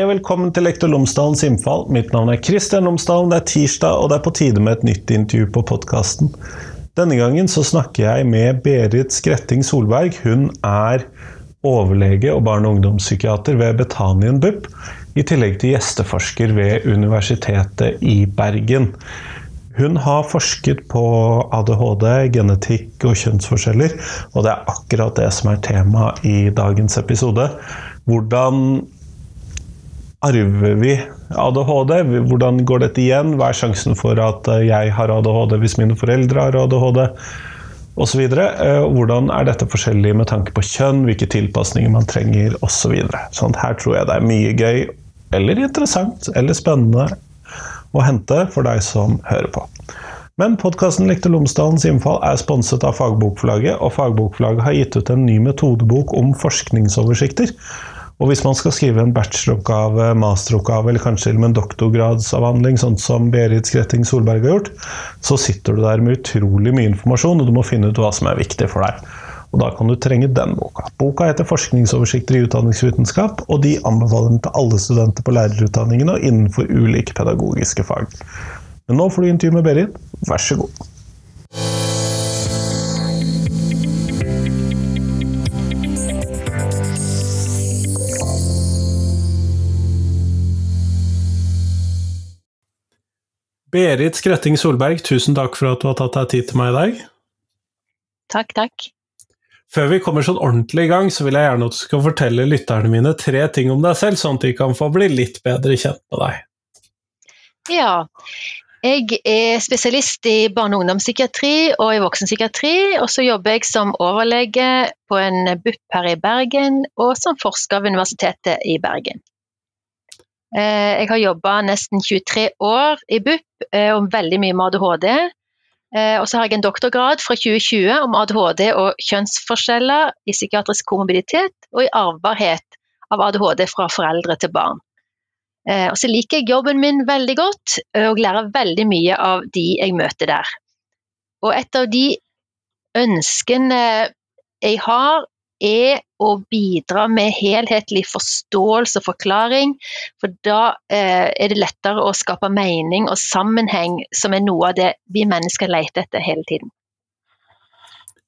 Hei og velkommen til Lektor Lomsdalens innfall. Mitt navn er Kristian Lomsdalen. Det er tirsdag, og det er på tide med et nytt intervju på podkasten. Denne gangen så snakker jeg med Berit Skretting Solberg. Hun er overlege og barne- og ungdomspsykiater ved Betanien BUP, i tillegg til gjesteforsker ved Universitetet i Bergen. Hun har forsket på ADHD, genetikk og kjønnsforskjeller, og det er akkurat det som er tema i dagens episode. Hvordan arver vi ADHD? Hvordan går dette igjen? Hva er sjansen for at jeg har ADHD hvis mine foreldre har ADHD? Og så videre. Hvordan er dette forskjellig med tanke på kjønn, hvilke tilpasninger man trenger osv. Så sånn, her tror jeg det er mye gøy, eller interessant, eller spennende å hente for deg som hører på. Men podkasten Lektor Lomsdalens innfall er sponset av Fagbokforlaget, og Fagbokforlaget har gitt ut en ny metodebok om forskningsoversikter. Og hvis man skal skrive en bacheloroppgave, masteroppgave eller kanskje en doktorgradsavhandling, sånn som Berit Skretting Solberg har gjort, så sitter du der med utrolig mye informasjon, og du må finne ut hva som er viktig for deg. Og da kan du trenge den boka. Boka heter 'Forskningsoversikter i utdanningsvitenskap', og de anbefaler den til alle studenter på lærerutdanningene og innenfor ulike pedagogiske fag. Men nå får du intervju med Berit. Vær så god. Berit Skretting Solberg, tusen takk for at du har tatt deg tid til meg i dag. Takk, takk. Før vi kommer sånn ordentlig i gang, så vil jeg gjerne at du skal fortelle lytterne mine tre ting om deg selv, sånn at de kan få bli litt bedre kjent med deg. Ja, jeg er spesialist i barne- og ungdomspsykiatri og i voksenpsykiatri, og så jobber jeg som overlege på en BUP her i Bergen, og som forsker ved Universitetet i Bergen. Jeg har jobba nesten 23 år i BUP om veldig mye med ADHD. Og så har jeg en doktorgrad fra 2020 om ADHD og kjønnsforskjeller i psykiatrisk komobilitet og i arvbarhet av ADHD fra foreldre til barn. Og så liker jeg jobben min veldig godt og lærer veldig mye av de jeg møter der. Og et av de ønskene jeg har, er å bidra med helhetlig forståelse og forklaring, for da eh, er det lettere å skape mening og sammenheng, som er noe av det vi mennesker leter etter hele tiden.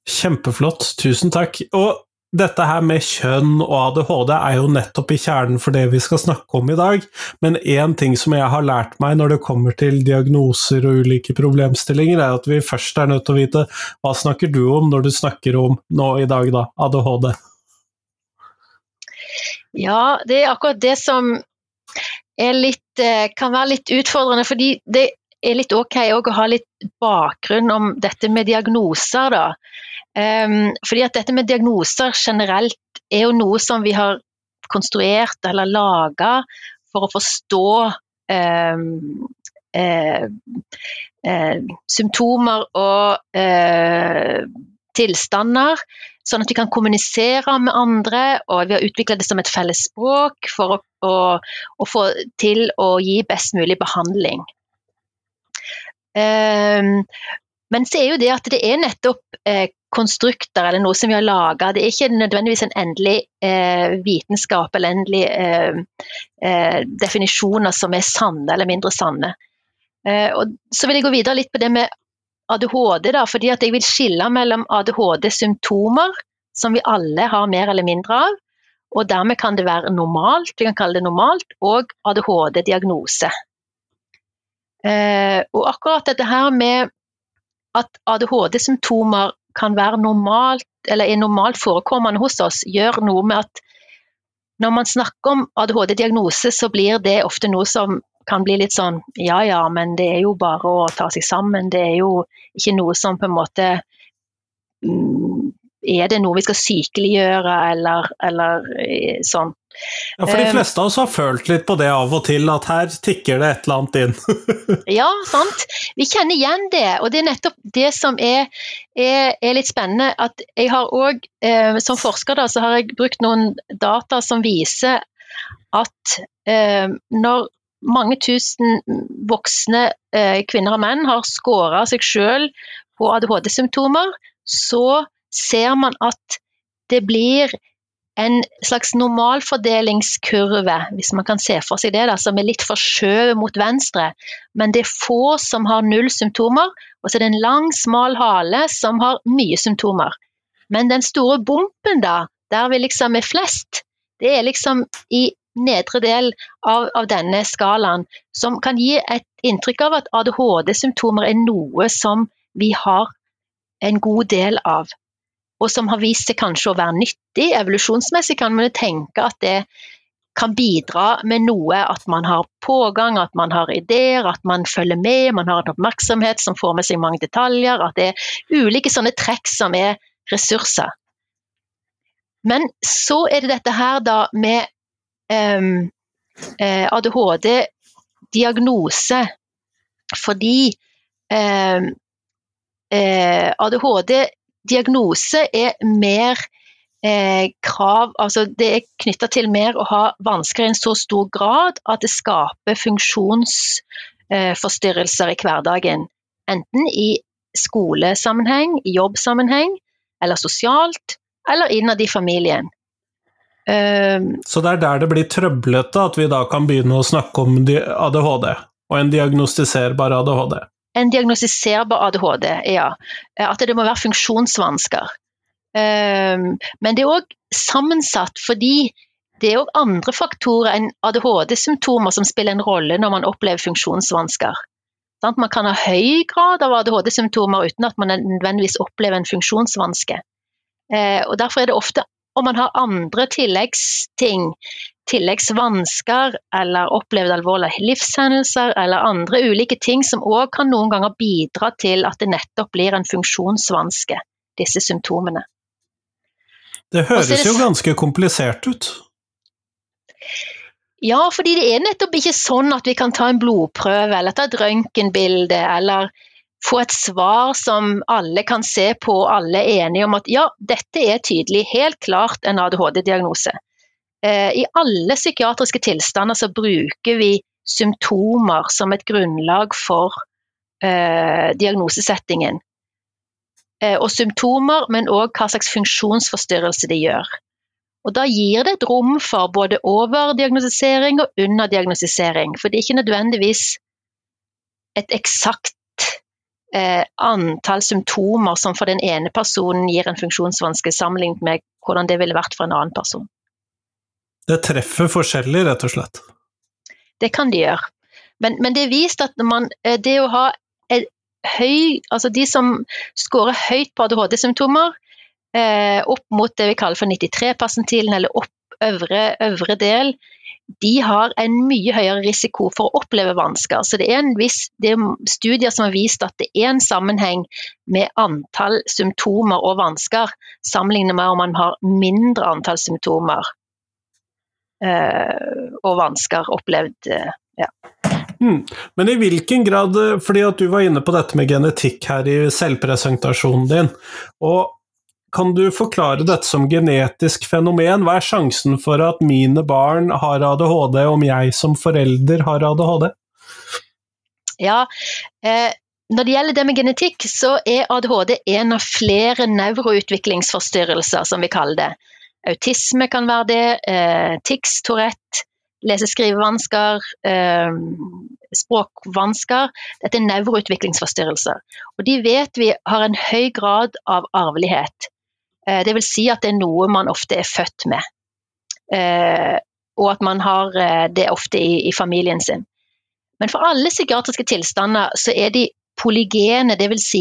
Kjempeflott, tusen takk. Og dette her med kjønn og ADHD er jo nettopp i kjernen for det vi skal snakke om i dag, men én ting som jeg har lært meg når det kommer til diagnoser og ulike problemstillinger, er at vi først er nødt til å vite hva snakker du om når du snakker om nå i dag, da, ADHD? Ja, det er akkurat det som litt, kan være litt utfordrende, fordi det er litt ok å ha litt bakgrunn om dette med diagnoser, da. Um, fordi at dette med diagnoser generelt er jo noe som vi har konstruert eller laga for å forstå um, uh, uh, symptomer og uh, tilstander, sånn at vi kan kommunisere med andre. Og vi har utvikla det som et felles språk for å, å, å, få til å gi best mulig behandling. Um, men så er jo det at det er nettopp eh, konstrukter eller noe som vi har laga. Det er ikke nødvendigvis en endelig eh, vitenskap eller endelig eh, eh, definisjoner som er sanne eller mindre sanne. Eh, så vil jeg gå videre litt på det med ADHD, da, fordi jeg vil skille mellom ADHD-symptomer, som vi alle har mer eller mindre av, og dermed kan det være normalt, vi kan kalle det normalt, og ADHD-diagnose. Eh, og akkurat dette her med at ADHD-symptomer kan være normalt, eller er normalt forekommende hos oss, gjør noe med at når man snakker om ADHD-diagnose, så blir det ofte noe som kan bli litt sånn ja ja, men det er jo bare å ta seg sammen. Det er jo ikke noe som på en måte Er det noe vi skal sykeliggjøre, eller, eller sånn? Ja, for de fleste av oss har følt litt på det av og til, at her tikker det et eller annet inn. ja, sant. Vi kjenner igjen det, og det er nettopp det som er, er, er litt spennende. At jeg har òg, eh, som forsker, da, så har jeg brukt noen data som viser at eh, når mange tusen voksne eh, kvinner og menn har scora seg sjøl på ADHD-symptomer, så ser man at det blir en slags normalfordelingskurve, hvis man kan se for seg det, da, som er litt forskjøvet mot venstre. Men det er få som har null symptomer, og så er det en lang, smal hale som har mye symptomer. Men den store bumpen, da, der vi liksom er flest, det er liksom i nedre del av, av denne skalaen, som kan gi et inntrykk av at ADHD-symptomer er noe som vi har en god del av og som har vist seg kanskje å være nyttig. Evolusjonsmessig kan man tenke at det kan bidra med noe, at man har pågang, at man har ideer, at man følger med, man har en oppmerksomhet som får med seg mange detaljer, at det er ulike sånne trekk som er ressurser. Men så er det dette her da med um, eh, ADHD-diagnose, fordi um, eh, ADHD diagnose er mer eh, krav Altså det er knytta til mer å ha vansker i en så stor grad at det skaper funksjonsforstyrrelser eh, i hverdagen. Enten i skolesammenheng, i jobbsammenheng, eller sosialt, eller innad i familien. Um, så det er der det blir trøblete at vi da kan begynne å snakke om ADHD, og en diagnostiserbar ADHD? En diagnostiserbar ADHD, ja. Eh, at det må være funksjonsvansker. Ehm, men det er òg sammensatt fordi det er òg andre faktorer enn ADHD-symptomer som spiller en rolle når man opplever funksjonsvansker. Man kan ha høy grad av ADHD-symptomer uten at man nødvendigvis opplever en funksjonsvanske. Eh, og Derfor er det ofte om man har andre tilleggsting tilleggsvansker eller opplevd alvorlige livshendelser eller andre ulike ting som òg kan noen ganger bidra til at det nettopp blir en funksjonsvanske, disse symptomene. Det høres det... jo ganske komplisert ut? Ja, fordi det er nettopp ikke sånn at vi kan ta en blodprøve eller ta et røntgenbilde eller få et svar som alle kan se på og alle er enige om at ja, dette er tydelig, helt klart en ADHD-diagnose. Eh, I alle psykiatriske tilstander så bruker vi symptomer som et grunnlag for eh, diagnosesettingen. Eh, og symptomer, men òg hva slags funksjonsforstyrrelse de gjør. Og Da gir det et rom for både overdiagnostisering og underdiagnostisering. For det er ikke nødvendigvis et eksakt eh, antall symptomer som for den ene personen gir en funksjonsvanske, sammenlignet med hvordan det ville vært for en annen person. Det treffer forskjellig, rett og slett? Det kan de gjøre. Men, men det er vist at man, eh, det å ha høy Altså de som scorer høyt på ADHD-symptomer, eh, opp mot det vi kaller for 93-persentilen, eller opp øvre, øvre del, de har en mye høyere risiko for å oppleve vansker. Så det er, viss, det er studier som har vist at det er en sammenheng med antall symptomer og vansker, sammenlignet med om man har mindre antall symptomer og vansker opplevd. Eh, ja. Mm. Men i hvilken grad, eh, fordi at du var inne på dette med genetikk her i selvpresentasjonen din, og kan du forklare dette som genetisk fenomen? Hva er sjansen for at mine barn har ADHD om jeg som forelder har ADHD? Ja, eh, når det gjelder det med genetikk, så er ADHD en av flere nevroutviklingsforstyrrelser, som vi kaller det. Autisme kan være det, eh, tics, Tourette, lese-skrivevansker, eh, språkvansker. Dette er nevroutviklingsforstyrrelser. Og de vet vi har en høy grad av arvelighet. Eh, det vil si at det er noe man ofte er født med. Eh, og at man har eh, det ofte i, i, familien sin. Men for alle psykiatriske tilstander så er de polygene, dvs.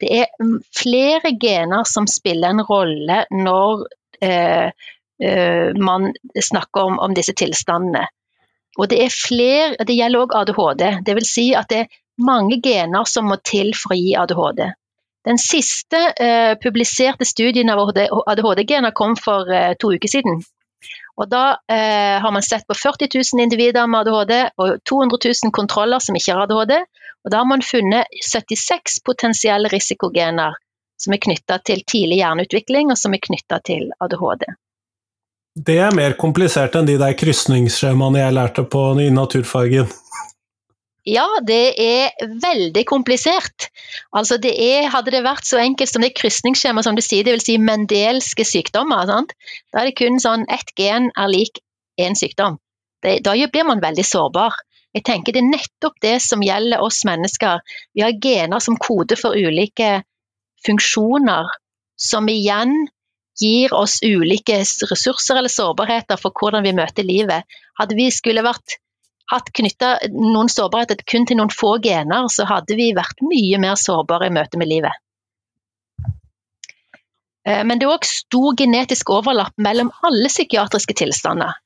Det er flere gener som spiller en rolle når man snakker om, om, disse tilstandene. Og det er flere, det gjelder òg ADHD. Dvs. Si at det er mange gener som må til for å gi ADHD. Den siste eh, publiserte studien av ADHD-gener kom for eh, to uker siden. Og Da eh, har man sett på 40 000 individer med ADHD og 200 000 kontroller som ikke har ADHD. Og Da har man funnet 76 potensielle risikogener som er knytta til tidlig hjerneutvikling, og som er knytta til ADHD. Det er mer komplisert enn de der krysningsskjemaene jeg lærte på i naturfargen. Ja, det er veldig komplisert. Altså det er, hadde det vært så enkelt som det krysningsskjemaet som du sier, dvs. Si mendelske sykdommer, sant? da er det kun sånn ett gen er lik én sykdom. Det, da blir man veldig sårbar. Jeg tenker Det er nettopp det som gjelder oss mennesker. Vi har gener som kode for ulike funksjoner, som igjen gir oss ulike ressurser eller sårbarheter for hvordan vi møter livet. Hadde vi skulle vært hatt knytta noen sårbarheter kun til noen få gener, så hadde vi vært mye mer sårbare i møte med livet. Eh, men det er òg stor genetisk overlapp mellom alle psykiatriske tilstander.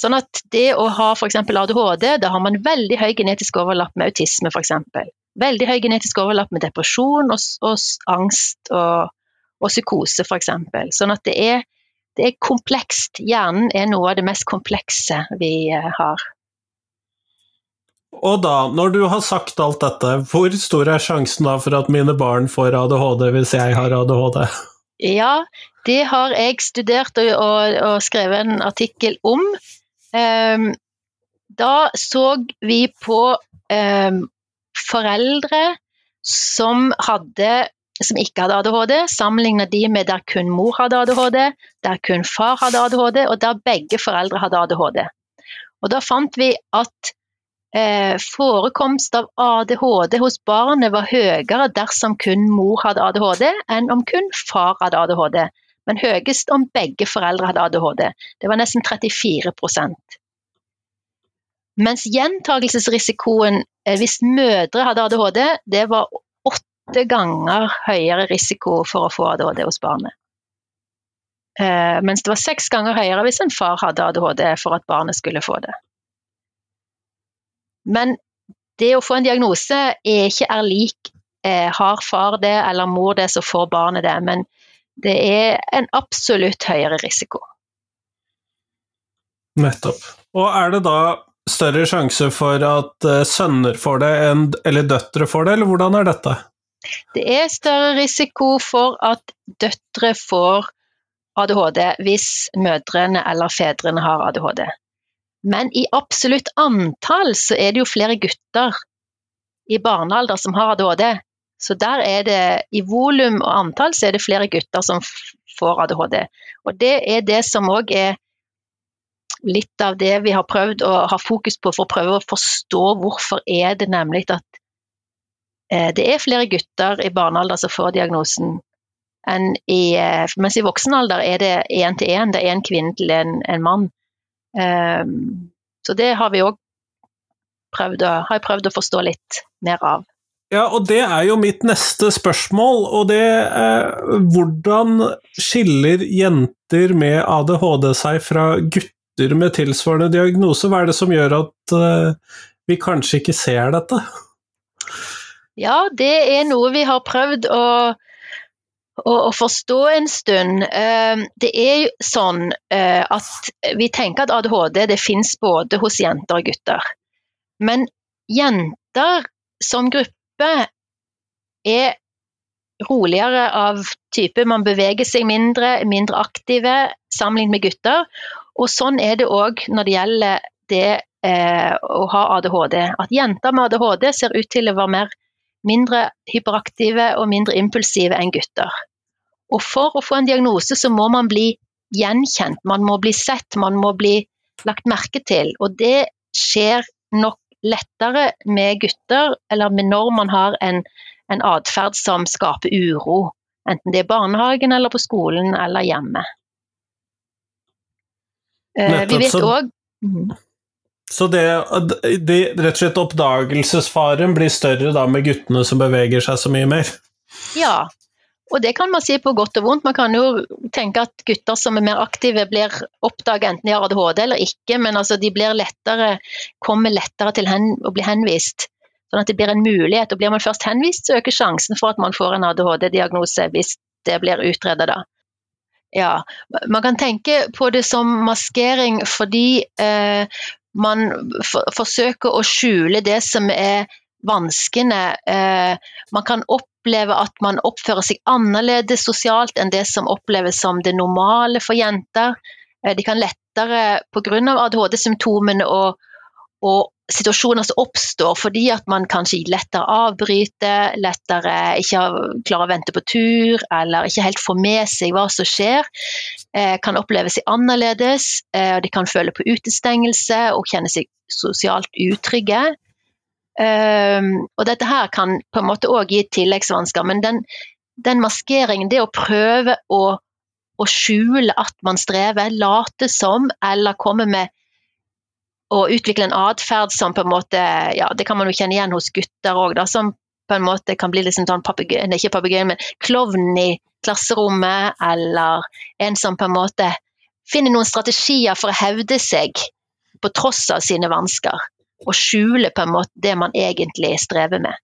Sånn at det å ha f.eks. ADHD, da har man veldig høy genetisk overlapp med autisme f.eks. Veldig høy genetisk overlapp med depresjon og, og angst og, og psykose f.eks. Sånn at det er, det er komplekst. Hjernen er noe av det mest komplekse vi eh, har. Og da, når du har sagt alt dette, hvor stor er sjansen da for at mine barn får ADHD hvis jeg har ADHD? Ja, det har jeg studert og, og, og skrevet en artikkel om. Um, da så vi på um, foreldre som, hadde, som ikke hadde ADHD, sammenlignet de med der kun mor hadde ADHD, der kun far hadde ADHD, og der begge foreldre hadde ADHD. Og Da fant vi at eh, forekomst av ADHD hos barnet var høyere dersom kun mor hadde ADHD, enn om kun far hadde ADHD. Men høyest om begge foreldre hadde ADHD. Det var nesten 34 Mens gjentagelsesrisikoen eh, hvis mødre hadde ADHD, det var åtte ganger høyere risiko for å få ADHD hos barnet. Eh, mens det var seks ganger høyere hvis en far hadde ADHD for at barnet skulle få det. Men det å få en diagnose er ikke er lik eh, har far det eller mor det, så får barnet det. Men det er en absolutt høyere risiko. Nettopp. Og er det da større sjanse for at uh, sønner får det eller døtre får det, eller hvordan er dette? Det er større risiko for at døtre får ADHD hvis mødrene eller fedrene har ADHD. Men i absolutt antall så er det jo flere gutter i barnealder som har ADHD. Så der er det i volum og antall så er det flere gutter som får ADHD. Og det er det som òg er litt av det vi har prøvd å ha fokus på for å prøve å forstå hvorfor er det nemlig at eh, det er flere gutter i barnealder som får diagnosen enn i eh, Mens i voksen alder er det én til én, det er én kvinne til en, en mann. Um, så det har vi òg prøvd, prøvd å forstå litt mer av. Ja, og det er jo mitt neste spørsmål, og det er hvordan skiller jenter med ADHD seg fra gutter med tilsvarende diagnose? Hva er det som gjør at uh, vi kanskje ikke ser dette? Ja, det er noe vi har prøvd å å, å forstå en stund. Eh, det er jo sånn eh, at vi tenker at ADHD det finnes både hos jenter og gutter. Men jenter som gruppe er roligere av type man beveger seg mindre, mindre aktive sammenlignet med gutter. Og sånn er det òg når det gjelder det eh, å ha ADHD. At jenter med ADHD ser ut til å være mer mindre hyperaktive og mindre impulsive enn gutter. Og for å få en diagnose så må man bli gjenkjent, man må bli sett, man må bli lagt merke til. Og det skjer nok lettere med gutter, eller med når man har en, en atferd som skaper uro. Enten det er i barnehagen eller på skolen eller hjemme. Eh, vi vet òg mm. Så det, det, rett og slett oppdagelsesfaren blir større da med guttene som beveger seg så mye mer? Ja, og det kan man si på godt og vondt. Man kan jo tenke at gutter som er mer aktive, blir oppdaget enten de har ADHD eller ikke, men altså de blir lettere, kommer lettere til hen, å bli henvist. Sånn at det blir en mulighet. Og blir man først henvist, så øker sjansen for at man får en ADHD-diagnose hvis det blir utredet da. Ja, man kan tenke på det som maskering fordi eh, man forsøker å skjule det som er vanskene. Eh, man kan oppleve at man oppfører seg annerledes sosialt enn det som oppleves som det normale for jenter. Eh, de kan lettere pga. ADHD-symptomene å, å, situasjoner som oppstår fordi at man kanskje lettere avbryter, lettere ikke klarer å vente på tur, eller ikke helt får med seg hva som skjer, eh, kan oppleve seg annerledes. Eh, de kan føle på utestengelse og kjenne seg sosialt utrygge. Um, og dette her kan på en måte òg gi tilleggsvansker, men den, den, maskeringen, det å prøve å, å skjule at man strever, late som eller komme med og utvikle en atferd som på en måte ja, Det kan man jo kjenne igjen hos gutter òg, som på en måte kan bli liksom sånn papegøy, ikke papegøye, men klovn i klasserommet, eller en som på en måte finner noen strategier for å hevde seg på tross av sine vansker, og skjule på en måte det man egentlig strever med.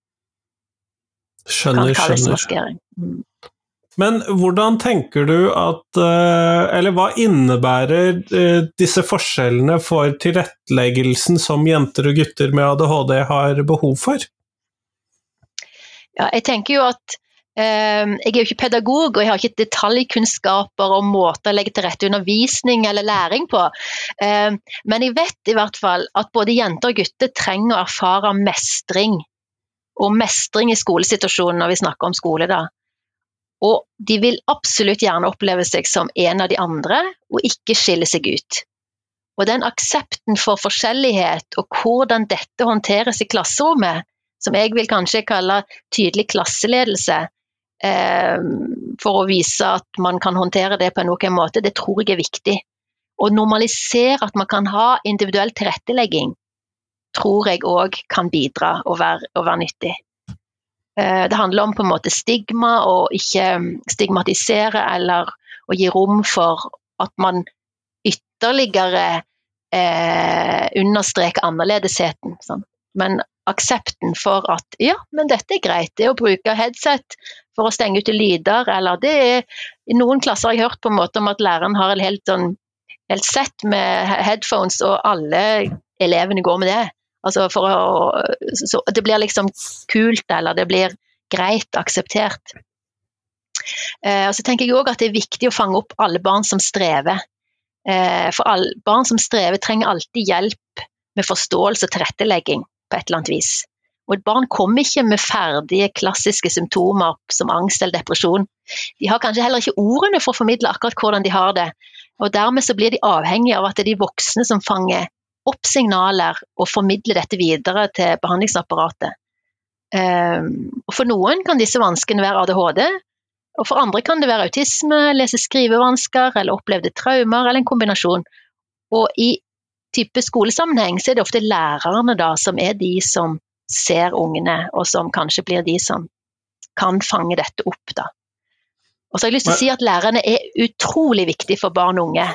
Skjønner, skjønner. maskering. Mm. Men hvordan tenker du at eh, Eller hva innebærer eh, disse forskjellene for tilretteleggelsen som jenter og gutter med ADHD har behov for? Ja, jeg tenker jo at eh, Jeg er jo ikke pedagog, og jeg har ikke detaljkunnskaper om måter å legge til rette undervisning eller læring på. Men jeg vet i hvert fall at både jenter og gutter trenger å erfare mestring. Og mestring i skolesituasjonen når vi snakker om skole. da. Og de vil absolutt gjerne oppleve seg som en av de andre, og ikke skille seg ut. Og den aksepten for forskjellighet og hvordan dette håndteres i klasserommet, som jeg vil kanskje kalle tydelig klasseledelse, eh, for å vise at man kan håndtere det på noen måte, det tror jeg er viktig. Å normalisere at man kan ha individuell tilrettelegging, tror jeg òg kan bidra og være, og være nyttig. Eh, det handler om på en måte stigma, og ikke mm, stigmatisere eller å gi rom for at man ytterligere eh, understreker annerledesheten. Sånn. Men aksepten for at ja, men dette er greit, det å bruke headset for å stenge ute lyder, eller det er I noen klasser har jeg hørt på en måte om at læreren har et helt, sånn, helt sett med headphones, og alle elevene går med det. Altså for å, så det blir liksom kult, eller det blir greit akseptert. Eh, og så tenker jeg òg at det er viktig å fange opp alle barn som strever. Eh, for alle, barn som strever, trenger alltid hjelp med forståelse og tilrettelegging på et eller annet vis. Og et barn kommer ikke med ferdige, klassiske symptomer som angst eller depresjon. De har kanskje heller ikke ordene for å formidle akkurat hvordan de har det. Og dermed så blir de avhengige av at det er de voksne som fanger opp signaler og formidle dette videre til behandlingsapparatet. Ehm, for noen kan disse vanskene være ADHD, og for andre kan det være autisme, lese-skrivevansker eller opplevde traumer, eller en kombinasjon. Og i type skolesammenheng så er det ofte lærerne da som er de som ser ungene, og som kanskje blir de som kan fange dette opp. da. Og så har jeg lyst til å si at Lærerne er utrolig viktige for barn og unge.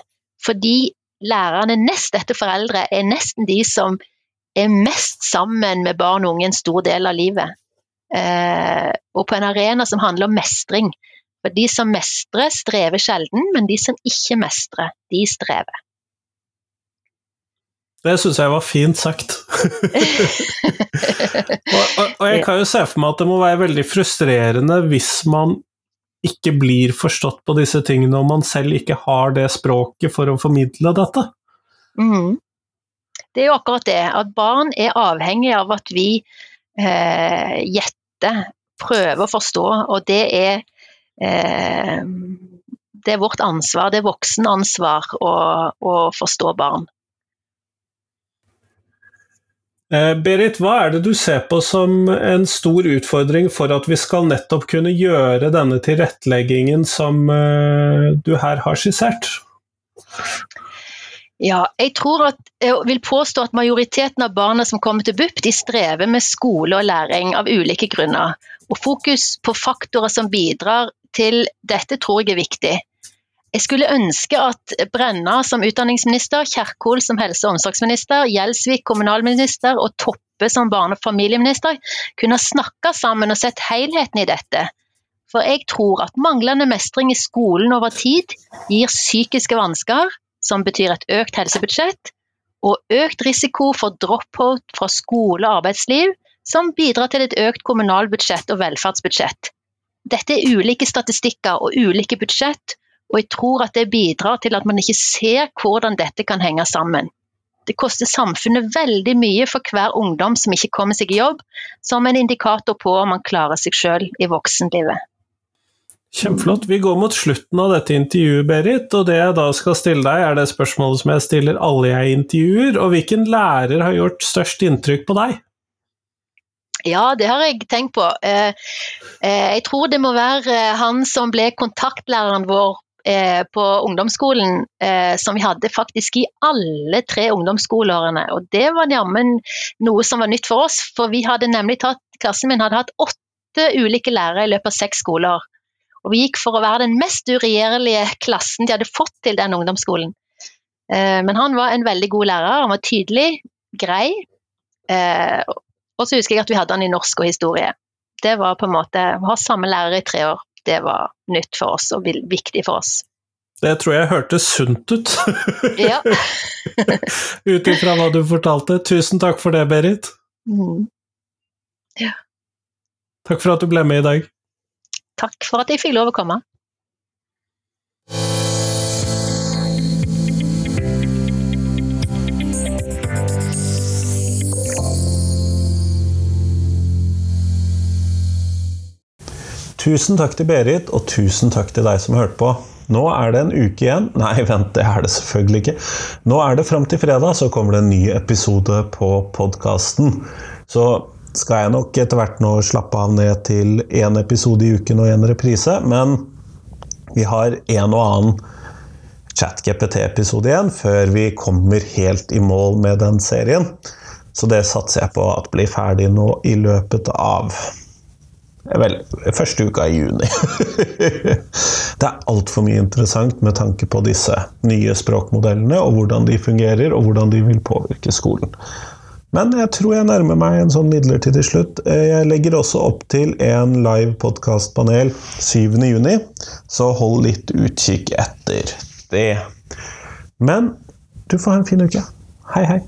Fordi lærerne nest etter foreldre er nesten de som er mest sammen med barn og unge en stor del av livet. Eh, og på en arena som handler om mestring. For de som mestrer, strever sjelden, men de som ikke mestrer, de strever. Det syns jeg var fint sagt. og, og, og, jeg kan jo se for meg at det må være veldig frustrerende hvis man ikke blir forstått på disse tingene, og man selv ikke har det språket for å formidle dette. Mm. Det er jo akkurat det, at barn er avhengig av at vi eh, gjetter, prøver å forstå, og det er eh, det er vårt ansvar, det er voksenansvar å, å forstå barn. Eh, Berit, hva er det du ser på som en stor utfordring for at vi skal nettopp kunne gjøre denne tilretteleggingen som eh, du her har skissert? Ja, jeg tror at, jeg vil påstå at majoriteten av barna som kommer til BUP, de strever med skole og læring av ulike grunner. Og fokus på faktorer som bidrar til dette tror jeg er viktig. Jeg skulle ønske at Brenna som utdanningsminister, Kjerkol som helse- og omsorgsminister, Gjelsvik kommunalminister og Toppe som barne- og familieminister kunne snakka sammen og sett helheten i dette. For jeg tror at manglende mestring i skolen over tid gir psykiske vansker, som betyr et økt helsebudsjett, og økt risiko for drop-out fra skole og arbeidsliv, som bidrar til et økt kommunalbudsjett og velferdsbudsjett. Dette er ulike statistikker og ulike budsjett, og jeg tror at det bidrar til at man ikke ser hvordan dette kan henge sammen. det koster samfunnet veldig mye for hver ungdom som ikke kommer seg i jobb, som en indikator på om man klarer seg selv i voksenlivet. Kjempeflott. Vi går mot slutten av dette intervjuet, Berit. Og det jeg da skal stille deg, er det spørsmålet som jeg stiller alle jeg intervjuer. Og hvilken lærer har gjort størst inntrykk på deg? Ja, det har jeg tenkt på. Eh, eh, jeg tror det må være han som ble kontaktlæreren vår eh, på ungdomsskolen eh, som vi hadde faktisk i alle tre ungdomsskoleårene. Og det var jammen noe som var nytt for oss, for vi hadde nemlig tatt, klassen min hadde hatt åtte ulike lærere i løpet av seks skoleår. Og vi gikk for å være den mest uregjerlige klassen de hadde fått til den ungdomsskolen. Eh, men han var en veldig god lærer, han var tydelig, grei. Eh, og så husker jeg at vi hadde han i norsk og historie. Det var på en måte, Å ha samme lærer i tre år det var nytt for oss og viktig for oss. Det tror jeg hørtes sunt ut. ja. Ut ifra hva du fortalte. Tusen takk for det, Berit. Mm. Ja. Takk for at du ble med i dag. Takk for at jeg fikk lov å komme. Tusen takk til Berit, og tusen takk til deg som hørte på. Nå er det en uke igjen. Nei, vent, det er det selvfølgelig ikke. Nå er det fram til fredag, så kommer det en ny episode på podkasten. Så skal jeg nok etter hvert nå slappe av ned til én episode i uken og én reprise, men vi har en og annen ChatGPT-episode igjen før vi kommer helt i mål med den serien. Så det satser jeg på at blir ferdig nå i løpet av Vel, første uka i juni. det er altfor mye interessant med tanke på disse nye språkmodellene, og hvordan de fungerer, og hvordan de vil påvirke skolen. Men jeg tror jeg nærmer meg en sånn midlertidig slutt. Jeg legger også opp til en live podkastpanel 7.6, så hold litt utkikk etter det. Men du får ha en fin uke. Hei, hei.